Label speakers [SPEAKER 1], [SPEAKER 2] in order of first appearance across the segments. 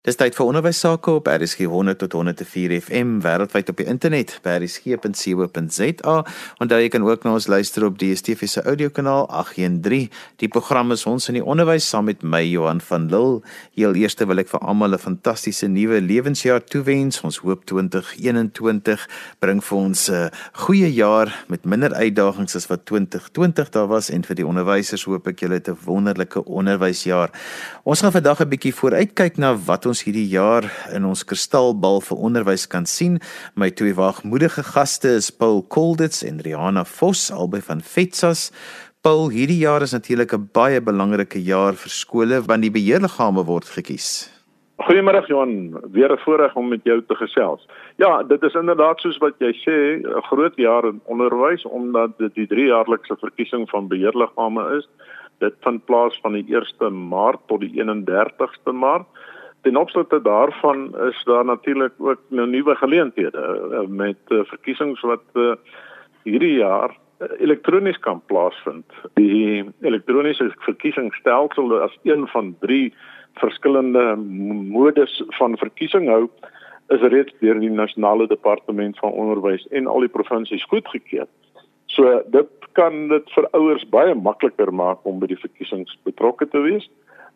[SPEAKER 1] Dis tyd vir onderwys sake op RSG 100 tot 104 FM wêreldwyd op die internet by rsg.co.za. Onthou jy kan ook na ons luister op DSTV se audiokanaal 813. Die program is ons in die onderwys saam met my Johan van Lille. Heel eerste wil ek vir almal 'n fantastiese nuwe lewensjaar toewens. Ons hoop 2021 bring vir ons 'n goeie jaar met minder uitdagings as wat 2020 daar was en vir die onderwysers hoop ek julle het 'n wonderlike onderwysjaar. Ons gaan vandag 'n bietjie vooruitkyk na wat ons hierdie jaar in ons kristalbal vir onderwys kan sien. My twee wagmoedige gaste is Paul Kolditz en Rihanna Vos albei van FETSAS. Paul, hierdie jaar is natuurlik 'n baie belangrike jaar vir skole want die beheerliggame word gekies.
[SPEAKER 2] Goeiemôre Johan, weer 'n voorreg om met jou te gesels. Ja, dit is inderdaad soos wat jy sê, 'n groot jaar in onderwys omdat dit die 3-jaarlikse verkiesing van beheerliggame is. Dit vind plaas van die 1ste Maart tot die 31ste Maart. Ten opsigte daarvan is daar natuurlik ook nou nuwe geleenthede uh, met uh, verkiesings wat uh, hierdie jaar elektronies kan plaasvind. Die elektroniese verkiesingsstelsel as een van drie verskillende modes van verkiesing hou is reeds deur die nasionale departement van onderwys en al die provinsies goedgekeur. So dit kan dit vir ouers baie makliker maak om by die verkiesings betrokke te wees.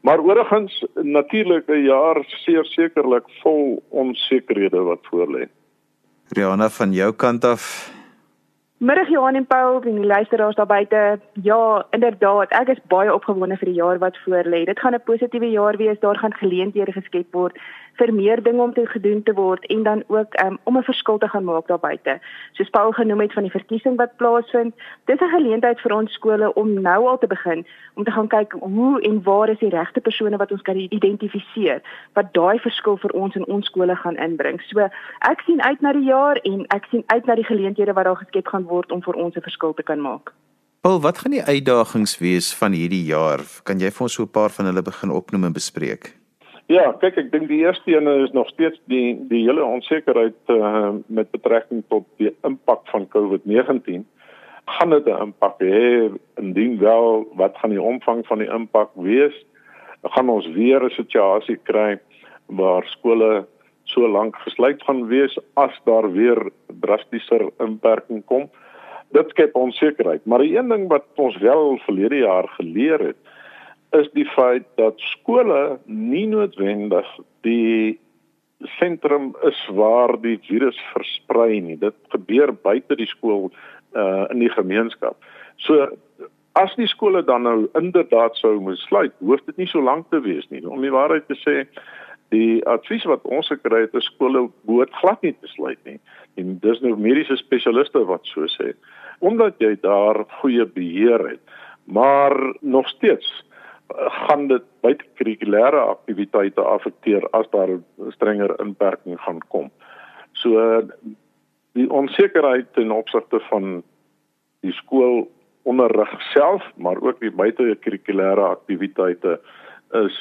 [SPEAKER 2] Maar oorgens natuurlik 'n jaar seer sekerlik vol onsekerhede wat voorlê.
[SPEAKER 1] Rihanna van jou kant af.
[SPEAKER 3] Middag Johan en Paul, en die luisteraars daar buite. Ja, inderdaad, ek is baie opgewonde vir die jaar wat voorlê. Dit gaan 'n positiewe jaar wees. Daar gaan geleenthede geskep word vir meer dinge om te gedoen te word en dan ook um, om 'n verskil te gaan maak daar buite. Soos Paul genoem het van die verkiesing wat plaasvind, dis 'n geleentheid vir ons skole om nou al te begin om te gaan kyk hoe en waar is die regte persone wat ons kan identifiseer wat daai verskil vir ons in ons skole gaan inbring. So ek sien uit na die jaar en ek sien uit na die geleenthede wat daar geskep gaan word om vir ons 'n verskil te kan maak.
[SPEAKER 1] Paul, wat gaan die uitdagings wees van hierdie jaar? Kan jy vir ons so 'n paar van hulle begin opnoem en bespreek?
[SPEAKER 2] Ja, kyk ek dink die eerste een is nog steeds die die hele onsekerheid uh, met betrekking tot die impak van COVID-19. Gaan dit 'n impak hê? Indien wel, wat gaan die omvang van die impak wees? Gaan ons weer 'n situasie kry waar skole so lank gesluit gaan wees as daar weer drastischer inperking kom? Dit skep onsekerheid, maar die een ding wat ons wel verlede jaar geleer het, is die feit dat skole nie noodwendig die sentrum is waar die virus versprei nie. Dit gebeur buite die skool uh in die gemeenskap. So as die skole dan nou inderdaad sou moet sluit, hoef dit nie so lank te wees nie. Om die waarheid te sê, die advies wat ons gekry het is skole moet glad nie te sluit nie. En dis nou mediese spesialiste wat so sê, omdat jy daar goeie beheer het. Maar nog steeds gaan dit buitekurrikulêre aktiwiteite affekteer as daar strenger inperking gaan kom. So die onsekerheid ten opsigte van die skool onderrig self, maar ook die buitekurrikulêre aktiwiteite is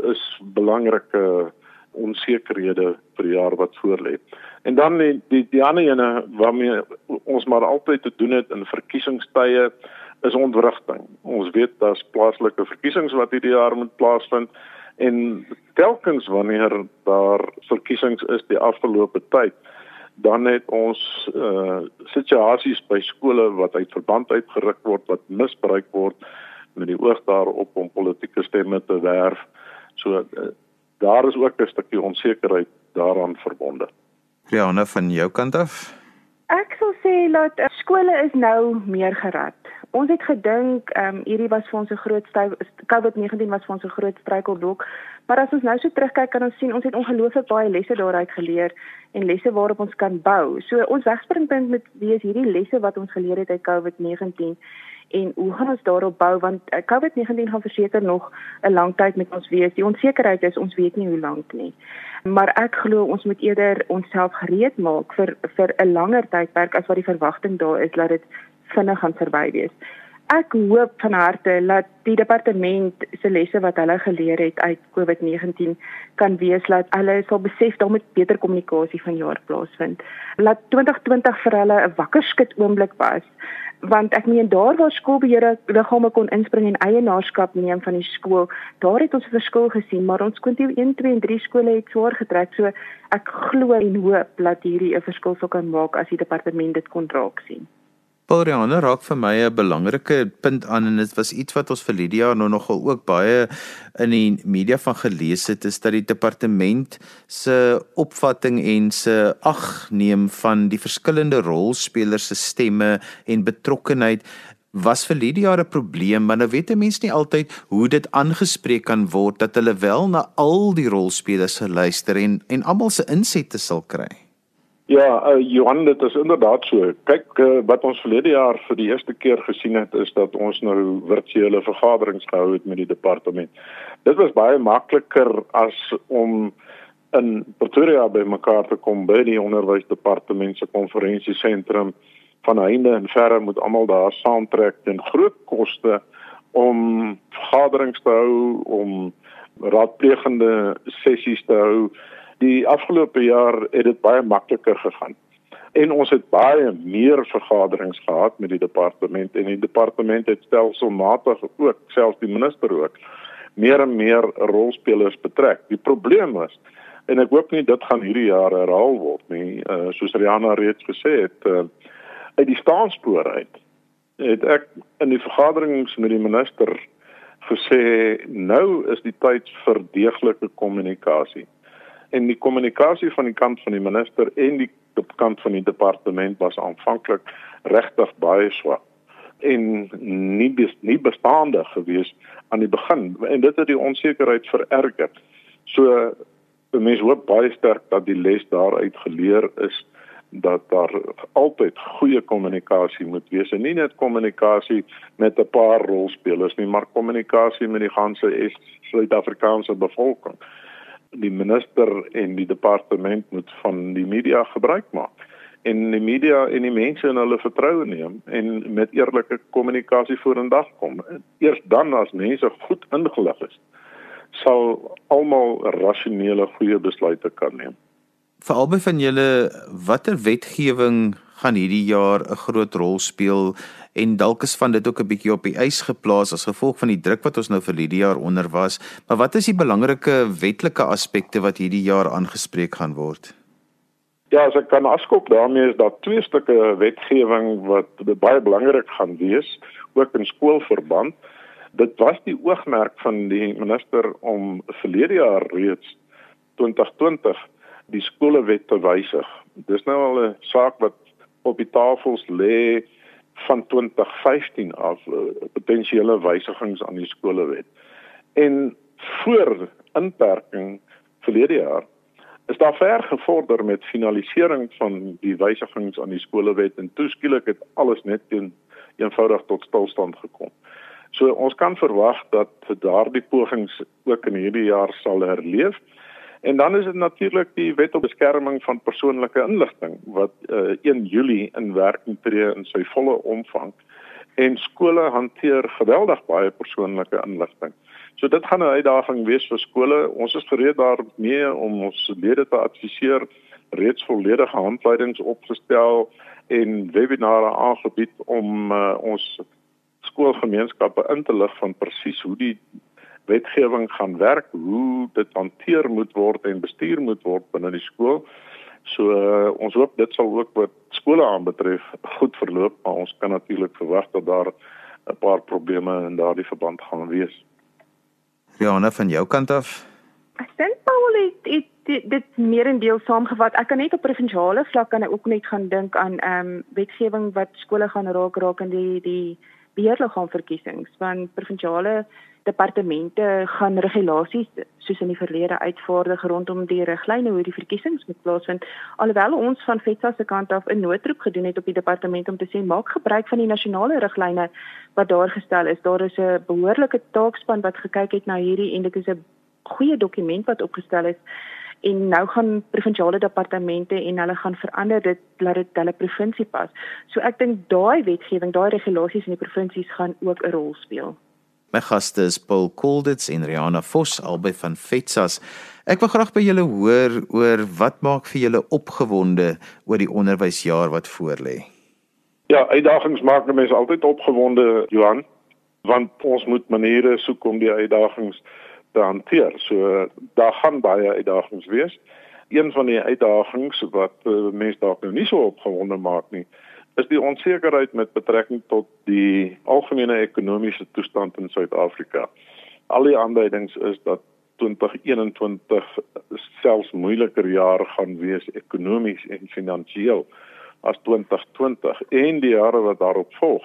[SPEAKER 2] is belangrike onsekerhede vir die jaar wat voorlê. En dan die die, die ander ene waarmee ons maar altyd te doen het in verkiesingstye is ontwrigting. Ons weet daar's plaaslike verkiesings wat hierdie jaar moet plaasvind en telkens wanneer daar verkiesings is die afgelope tyd dan het ons uh situasies by skole wat uit verband uitgeruk word wat misbruik word met die oog daarop om politieke stemme te werf. So uh, daar is ook 'n stukkie onsekerheid daaraan verbonde.
[SPEAKER 1] Ja, nou van jou kant af.
[SPEAKER 3] Ek sou sê dat uh, skole is nou meer gerad ons het gedink ehm um, hierdie was vir ons 'n groot COVID-19 was vir ons 'n groot struikelblok. Maar as ons nou so terugkyk kan ons sien ons het ongelooflik baie lesse daaruit geleer en lesse waarop ons kan bou. So ons wegspringpunt met wees hierdie lesse wat ons geleer het uit COVID-19 en hoe gaan ons daarop bou want uh, COVID-19 gaan verseker nog 'n lang tyd met ons wees. Die onsekerheid is ons weet nie hoe lank nie. Maar ek glo ons moet eerder onsself gereed maak vir vir 'n langer tydperk as wat die verwagting daar is dat dit vinnig gaan verby wees. ek hoop van harte dat die departement se lesse wat hulle geleer het uit COVID-19 kan wees dat hulle sal besef daar moet beter kommunikasie van jaar plaasvind. Laat 2020 vir hulle 'n wakker skud oomblik was want ek meen daar waar skoolbeheer liggame kon inspring en eienaarskap neem van die skool, daar het ons 'n verskil gesien, maar ons kon nie 1 2 en 3 skole het swaar getrek. So ek glo en hoop dat hierdie 'n verskil sou kan maak as die departement dit kon raak sien.
[SPEAKER 1] Paulriane raak vir my 'n belangrike punt aan en dit was iets wat ons vir Lydia nou nogal ook baie in die media van gelees het is dat die departement se opvatting en se agneem van die verskillende rolspelers se stemme en betrokkenheid was vir Lydia 'n probleem want nou weet 'n mens nie altyd hoe dit aangespreek kan word dat hulle wel na al die rolspelers se luister en en almal se insette sal kry.
[SPEAKER 2] Ja, uh, Johan, dit is inderdaad so. Kyk, uh, wat ons verlede jaar vir die eerste keer gesien het, is dat ons nou virtuele vergaderings gehou het met die departement. Dit was baie makliker as om in Pretoria by mekaar te kom by die onderwysdepartement se konferensiesentrum van einde en verre moet almal daar saamtrek teen groot koste om vergaderings te hou, om raadplegende sessies te hou die afgelope jaar het dit baie makliker gegaan. En ons het baie meer vergaderings gehad met die departement en die departement het stelselmatig ook selfs die minister ook meer en meer rolspelers betrek. Die probleem is en ek hoop nie dit gaan hierdie jaar herhaal word nie, uh, soos Rihanna reeds gesê het, uh, uit die staanspoor uit het ek in die vergaderings met die minister gesê nou is die tyd vir deeglike kommunikasie en die kommunikasie van die kant van die minister en die kant van die departement was aanvanklik regtig baie swak en nie bes, nie bestaande gewees aan die begin en dit het die onsekerheid vererger. So mense hoop baie sterk dat die les daaruit geleer is dat daar altyd goeie kommunikasie moet wees en nie net kommunikasie met 'n paar rolspelers nie maar kommunikasie met die ganse Suid-Afrikaanse bevolking die minister en die departement moet van die media gebruik maak en die media en die mense in hulle vertroue neem en met eerlike kommunikasie vorendag kom. Eers dan as mense goed ingelig is, sal almal rasionele goeie besluite kan neem.
[SPEAKER 1] Vir albei van julle, watter wetgewing gaan hierdie jaar 'n groot rol speel en dalk is van dit ook 'n bietjie op die ys geplaas as gevolg van die druk wat ons nou vir hierdie jaar onder was. Maar wat is die belangrike wetlike aspekte wat hierdie jaar aangespreek gaan word?
[SPEAKER 2] Ja, as ek kan afskop daarmee is daar twee stukke wetgewing wat baie belangrik gaan wees ook in skoolverband. Dit was die oogmerk van die minister om verlede jaar reeds 2020 die skolewet te wysig. Dis nou al 'n saak wat op die tafels lê van 2015 af uh, potensiële wysigings aan die skolewet. En voor inperking verlede jaar is daar ver gevorder met finalisering van die wysigings aan die skolewet en toeskielik het alles net teen eenvoudig tot stilstand gekom. So ons kan verwag dat daardie pogings ook in hierdie jaar sal herleef. En dan is dit natuurlik die wet op beskerming van persoonlike inligting wat uh, eh, 1 Julie in werking tree in sy volle omvang. En skole hanteer geweldig baie persoonlike inligting. So dit gaan 'n uitdaging wees vir skole. Ons is gereed daarmee om ons lede te adviseer, reeds volledige handleidings opgestel en webinare aangebied om uh, ons skoolgemeenskappe in te lig van presies hoe die wetgewing gaan werk, hoe dit hanteer moet word en bestuur moet word binne die skool. So uh, ons hoop dit sal ook wat skole aanbetref goed verloop, maar ons kan natuurlik verwag dat daar 'n paar probleme in daardie verband gaan wees.
[SPEAKER 1] Rihanna van jou kant af.
[SPEAKER 3] Ek dink Paul het, het dit dit meer in deel saamgevat. Ek kan net op provinsiale vlak kan ek ook net gaan dink aan ehm um, wetgewing wat skole gaan raak raak in die die beheerliggaam verkiesings van provinsiale departemente gaan regulasies soos in die verlede uitvaardig rondom die riglyne hoe die verkiesings moet plaasvind alhoewel ons van FETSA se kant af 'n noodroep gedoen het op die departement om te sê maak gebruik van die nasionale riglyne wat daar gestel is daar is 'n behoorlike taakspan wat gekyk het na hierdie en dit is 'n goeie dokument wat opgestel is en nou gaan provinsiale departemente en hulle gaan verander dit laat dit hulle provinsie pas. So ek dink daai wetgewing, daai regulasies in die provinsies gaan ook 'n rol speel.
[SPEAKER 1] My gaste is Paul Kolditz en Rihanna Vos albei van Fetsas. Ek wil graag by julle hoor oor wat maak vir julle opgewonde oor die onderwysjaar wat voorlê.
[SPEAKER 2] Ja, uitdagings maak mense altyd opgewonde, Johan, want ons moet maniere soek om die uitdagings te hanteer. So daar gaan baie uitdagings wees. Een van die uitdagings wat uh, mense dalk nou nie so opgewonde maak nie, is die onsekerheid met betrekking tot die algemene ekonomiese toestand in Suid-Afrika. Al die aanduidings is dat 2021 selfs moeiliker jaar gaan wees ekonomies en finansiëel as 2020 en die jare wat daarop volg.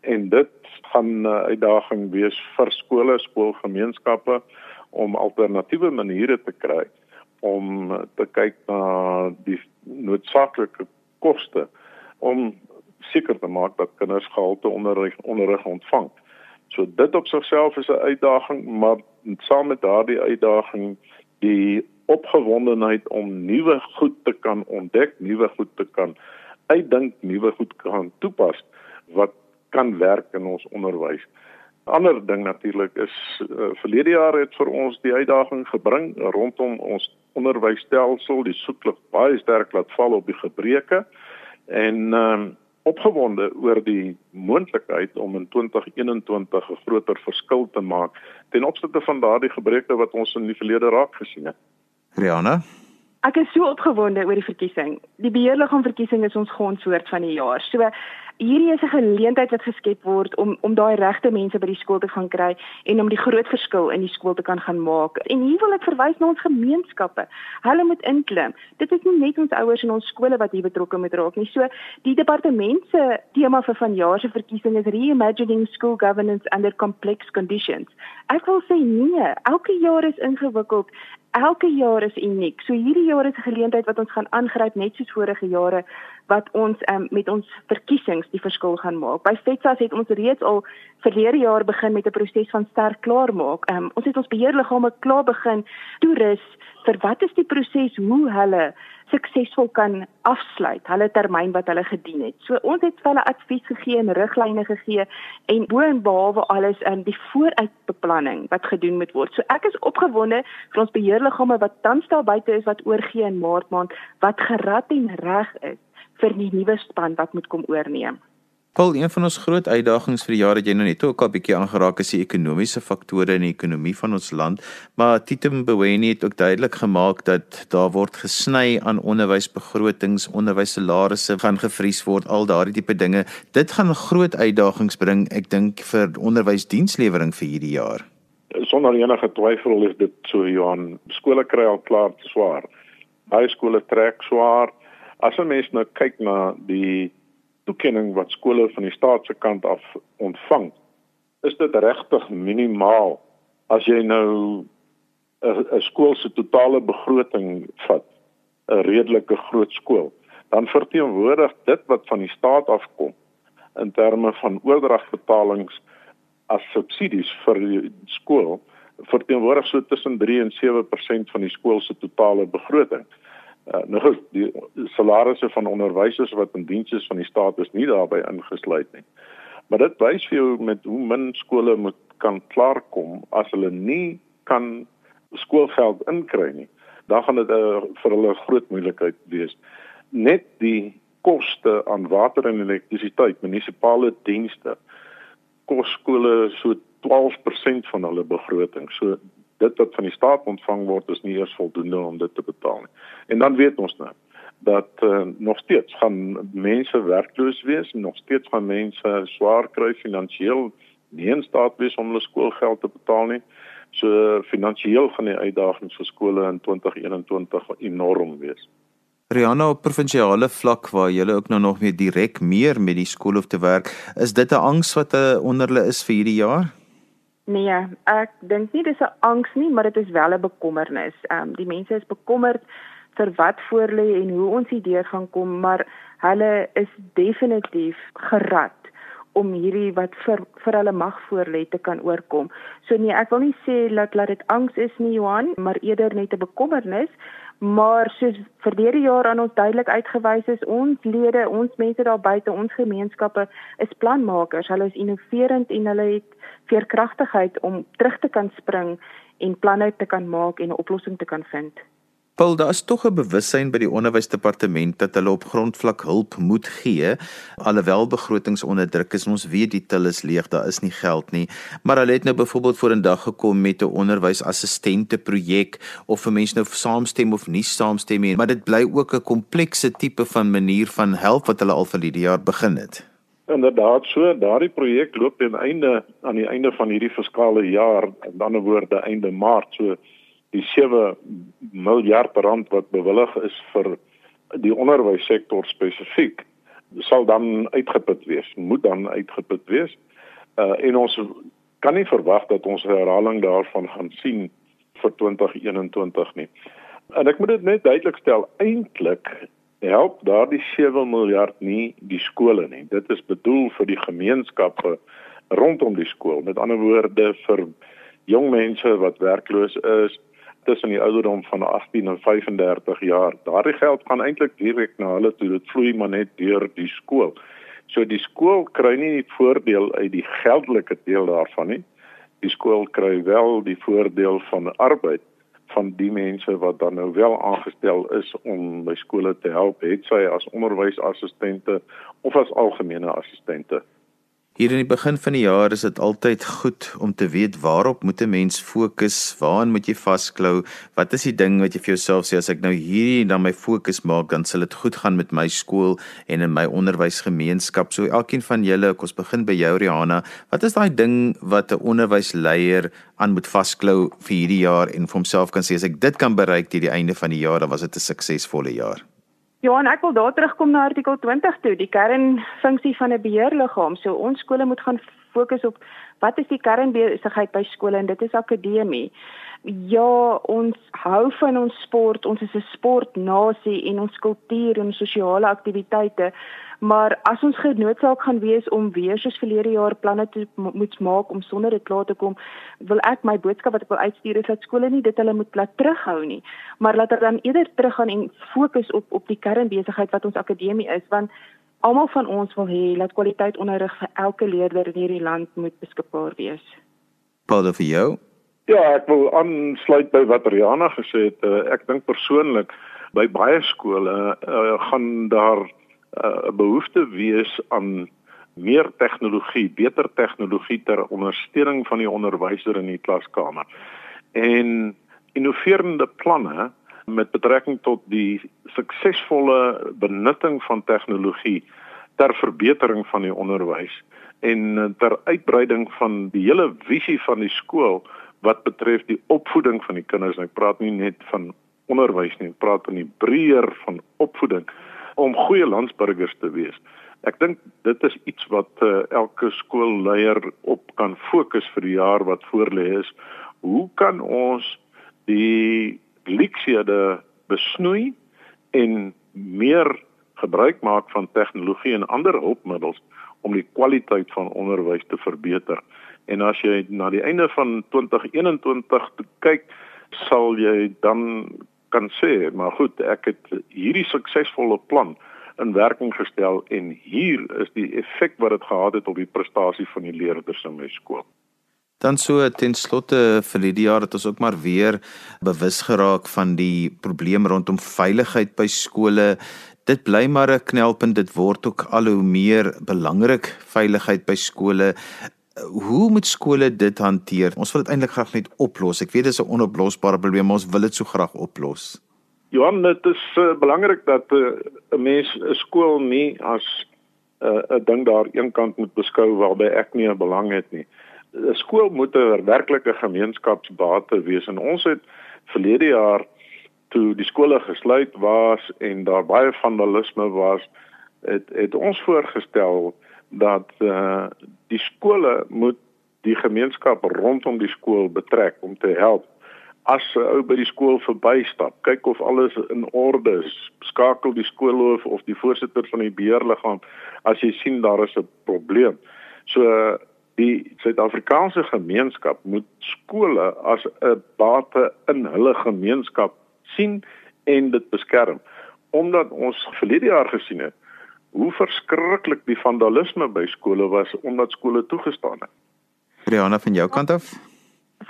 [SPEAKER 2] En dit gaan 'n uitdaging wees vir skole, skoolgemeenskappe om alternatiewe maniere te kry om te kyk na die noodsaaklike koste om seker te maak dat kinders gehalte onderrig onderrig ontvang. So dit op sigself is 'n uitdaging, maar saam met daardie uitdaging die opgewondenheid om nuwe goed te kan ontdek, nuwe goed te kan uitdink, nuwe goed kan toepas wat kan werk in ons onderwys. 'n Ander ding natuurlik is uh, verlede jaar het vir ons die uitdaging gebring rondom ons onderwysstelsel, die soeklig baie sterk laat val op die gebreke en ehm um, opgewonde oor die moontlikheid om in 2021 'n groter verskil te maak ten opsigte van daardie gebreke wat ons in die verlede raak gesien het.
[SPEAKER 1] Rihanna
[SPEAKER 3] Ek is so opgewonde oor die verkiesing. Die beheerliggaam verkiesing is ons grondsoort van die jaar. So hierdie is 'n geleentheid wat geskep word om om daai regte mense by die skool te gaan kry en om die groot verskil in die skool te kan gaan maak. En hier wil ek verwys na ons gemeenskappe. Hulle moet inklim. Dit is nie net ons ouers en ons skole wat hier betrokke moet raak nie. So die departement se tema vir vanjaar se verkiesing is reimagining school governance under complex conditions. Ek wil sê nee, elke jaar is ingewikkeld elke jaar is uniek. So hierdie jaar is 'n geleentheid wat ons gaan aangryp net soos vorige jare wat ons um, met ons verkiesings die verskil gaan maak. By FETSAS het ons reeds al verlede jaar begin met 'n proses van sterk klaarmaak. Um, ons het ons beheerliggame klaar begin toerus vir wat is die proses hoe hulle suksesvol kan afsluit hulle termyn wat hulle gedien het. So ons het vir hulle advies gegee en riglyne gegee en bo en behalwe alles in die vooruitbeplanning wat gedoen moet word. So ek is opgewonde vir ons beheerliggame wat tans daar buite is wat oorgee in Maart maand wat gerad en reg is vir die nuwe span wat moet kom oorneem.
[SPEAKER 1] Paul, een van ons groot uitdagings vir die jaar het jy nou net ook al bietjie aangeraak is die ekonomiese faktore in die ekonomie van ons land, maar Tito Mboweni het ook duidelik gemaak dat daar word gesny aan onderwysbegrotings, onderwyssalarisse gaan gevries word, al daardie tipe dinge. Dit gaan groot uitdagings bring, ek dink vir onderwysdienslewering vir hierdie jaar.
[SPEAKER 2] Sonder enige twyfel is dit so Johan, skole kry al klaar swaar. Baie skole trek swaar As 'n mens nou kyk na die toekenning wat skole van die staat se kant af ontvang, is dit regtig minimaal as jy nou 'n skool se totale begroting vat, 'n redelike groot skool, dan verteenwoordig dit wat van die staat afkom in terme van oordragbetalings as subsidies vir die skool verteenwoordig so tussen 3 en 7% van die skool se totale begroting. Nou die salarisse van onderwysers wat in diens is van die staat is nie daarbey ingesluit nie. Maar dit wys vir jou met hoe min skole moet kan klaarkom as hulle nie kan skoolgeld inkry nie. Dan gaan dit uh, vir hulle groot moeilikheid wees. Net die koste aan water en elektrisiteit, munisipale dienste kos skole so 12% van hulle begroting. So dit wat van die staat ontvang word is nie eers voldoende om dit te betaal nie. En dan weet ons nou dat uh, nog steeds gaan mense werkloos wees nog steeds gaan mense swaar kry finansiëel nie in staat wees om hulle skoolgeld te betaal nie. So finansiëel gaan die uitdagings vir skole in 2021 enorm wees.
[SPEAKER 1] Rihanna op provinsiale vlak waar jy ook nou nog meer direk meer met die skool hoef te werk, is dit 'n angs wat uh, onder hulle is vir hierdie jaar?
[SPEAKER 3] Nee, ek dink nie dis 'n angs nie, maar dit is wel 'n bekommernis. Ehm um, die mense is bekommerd vir wat voor lê en hoe ons hierdeur gaan kom, maar hulle is definitief gerad om hierdie wat vir vir hulle mag voorlê te kan oorkom. So nee, ek wil nie sê dat dat dit angs is nie Johan, maar eerder net 'n bekommernis, maar soos verlede jaar aan ons duidelik uitgewys is, ons lede, ons mense daar buite, ons gemeenskappe is planmakers. Hulle is innoverend en hulle het veerkragtigheid om terug te kan spring en planne te kan maak en 'n oplossing te kan vind.
[SPEAKER 1] Paul, daar is tog 'n bewussyn by die onderwysdepartement dat hulle op grondvlak hulp moet gee, alhoewel begrotings onder druk is. Ons weet die til is leeg, daar is nie geld nie. Maar hulle het nou byvoorbeeld vorendag gekom met 'n onderwysassistente projek of vir mense nou saamstem of nie saamstem nie, maar dit bly ook 'n komplekse tipe van manier van help wat hulle al vir hierdie jaar begin het.
[SPEAKER 2] Inderdaad, so daardie projek loop teen einde aan die einde van hierdie fiskale jaar, die ander woorde einde Maart, so die 7 miljard rand wat bewillig is vir die onderwyssektor spesifiek sal dan uitgeput wees moet dan uitgeput wees. Uh, en ons kan nie verwag dat ons herhaling daarvan gaan sien vir 2021 nie. En ek moet dit net duidelik stel eintlik help daardie 7 miljard nie die skole nie. Dit is bedoel vir die gemeenskappe rondom die skool. Met ander woorde vir jong mense wat werkloos is tussen die ouderdom van 18 en 35 jaar. Daardie geld gaan eintlik direk na hulle toe. Dit vloei maar net deur die skool. So die skool kry nie die voordeel uit die geldelike deel daarvan nie. Die skool kry wel die voordeel van arbeid van die mense wat dan nou wel aangestel is om by skole te help, het sy as onderwysassistente of as algemene assistente.
[SPEAKER 1] Hier in die begin van die jaar is dit altyd goed om te weet waarop moet 'n mens fokus, waaraan moet jy vasklou, wat is die ding wat jy vir jouself sê as ek nou hierdie dan my fokus maak, dan sal dit goed gaan met my skool en in my onderwysgemeenskap. So elkeen van julle, ek ons begin by jou Rihanna, wat is daai ding wat 'n onderwysleier aan moet vasklou vir hierdie jaar en vir homself kan sê as ek dit kan bereik teen die einde van die jaar, dan was dit 'n suksesvolle jaar.
[SPEAKER 3] Johan, ek wil daar terugkom na artikel 20 toe, die kernfunksie van 'n beheerliggaam. So ons skole moet gaan fokus op wat is die kernbesigheid by skole en dit is akademie. Ja, ons hou van ons sport, ons is 'n sportnasie en ons kultuur en sosiale aktiwiteite, maar as ons genoodsaak gaan wees om weer soos verlede jaar planne te moet maak om sonder dit klaar te kom, wil ek my boodskap wat ek wil uitstuur is dat skole nie dit hulle moet laat terughou nie, maar laat hulle dan eerder teruggaan en fokus op op die kernbesigheid wat ons akademie is, want almal van ons wil hê dat kwaliteit onderrig vir elke leerder in hierdie land moet beskikbaar wees.
[SPEAKER 1] Paul vir jou
[SPEAKER 2] Ja, ek wil aansluit by wat Rihanna gesê het. Uh, ek dink persoonlik by baie skole uh, gaan daar 'n uh, behoefte wees aan meer tegnologie, beter tegnologie ter ondersteuning van die onderwyser in die klaskamer. En innoverende planne met betrekking tot die suksesvolle benutting van tegnologie ter verbetering van die onderwys en ter uitbreiding van die hele visie van die skool wat betref die opvoeding van die kinders. Ek praat nie net van onderwys nie, ek praat van die breër van opvoeding om goeie landsburgers te wees. Ek dink dit is iets wat uh, elke skoolleier op kan fokus vir die jaar wat voorlê is. Hoe kan ons die leksiede besnoei en meer gebruik maak van tegnologie en ander hulpmiddels om die kwaliteit van onderwys te verbeter? En as jy na die einde van 2021 kyk, sal jy dan kan sê, maar goed, ek het hierdie suksesvolle plan in werking gestel en hier is die effek wat dit gehad het op die prestasie van die leerders in my skool.
[SPEAKER 1] Dan so ten slotte vir die jaar het ons ook maar weer bewus geraak van die probleem rondom veiligheid by skole. Dit bly maar 'n knelpunt, dit word ook al hoe meer belangrik veiligheid by skole hoe moet skole dit hanteer? Ons wil dit eintlik graag net oplos. Ek weet dis 'n onoplosbare probleem, maar ons wil dit so graag oplos.
[SPEAKER 2] Johan, dit is uh, belangrik dat eh, 'n uh, mens 'n skool nie as eh, 'n uh, ding daar eenkant moet beskou waarby ek nie 'n belang het nie. 'n Skool moet 'n werklike gemeenskapsbate wees en ons het verlede jaar toe die skole gesluit was en daar baie vandalisme was, het het ons voorgestel dat uh die skole moet die gemeenskap rondom die skool betrek om te help. As 'n ou by die skool verbystap, kyk of alles in orde is, skakel die skoolhoof of die voorsitter van die beheerliggaam as jy sien daar is 'n probleem. So die Suid-Afrikaanse gemeenskap moet skole as 'n bate in hulle gemeenskap sien en dit beskerm omdat ons verlede jaar gesien het hoe verskriklik die vandalisme by skole was omdat skole toegestaan het.
[SPEAKER 1] Rihanna van jou kant af?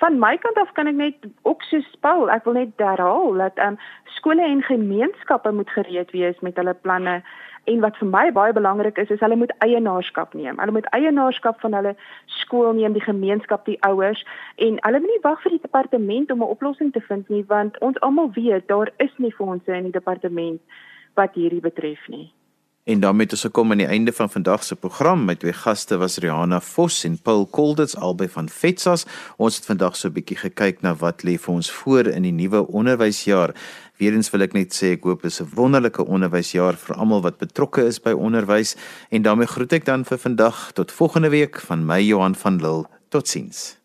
[SPEAKER 3] Van my kant af kan ek net ook so spel. Ek wil net herhaal dat ehm um, skole en gemeenskappe moet gereed wees met hulle planne en wat vir my baie belangrik is is hulle moet eienaarskap neem. Hulle moet eienaarskap van hulle skool neem, die gemeenskap, die ouers en hulle moet nie wag vir die departement om 'n oplossing te vind nie want ons almal weet daar is nie fondse in die departement wat hierdie betref nie.
[SPEAKER 1] En daarmee het ons gekom aan die einde van vandag se program. My twee gaste was Rihanna Vos en Paul Kolditz albei van Fetsas. Ons het vandag so 'n bietjie gekyk na wat lê vir ons voor in die nuwe onderwysjaar. Weerens wil ek net sê ek hoop dit is 'n wonderlike onderwysjaar vir almal wat betrokke is by onderwys en daarmee groet ek dan vir vandag tot volgende week van my Johan van Lille. Totsiens.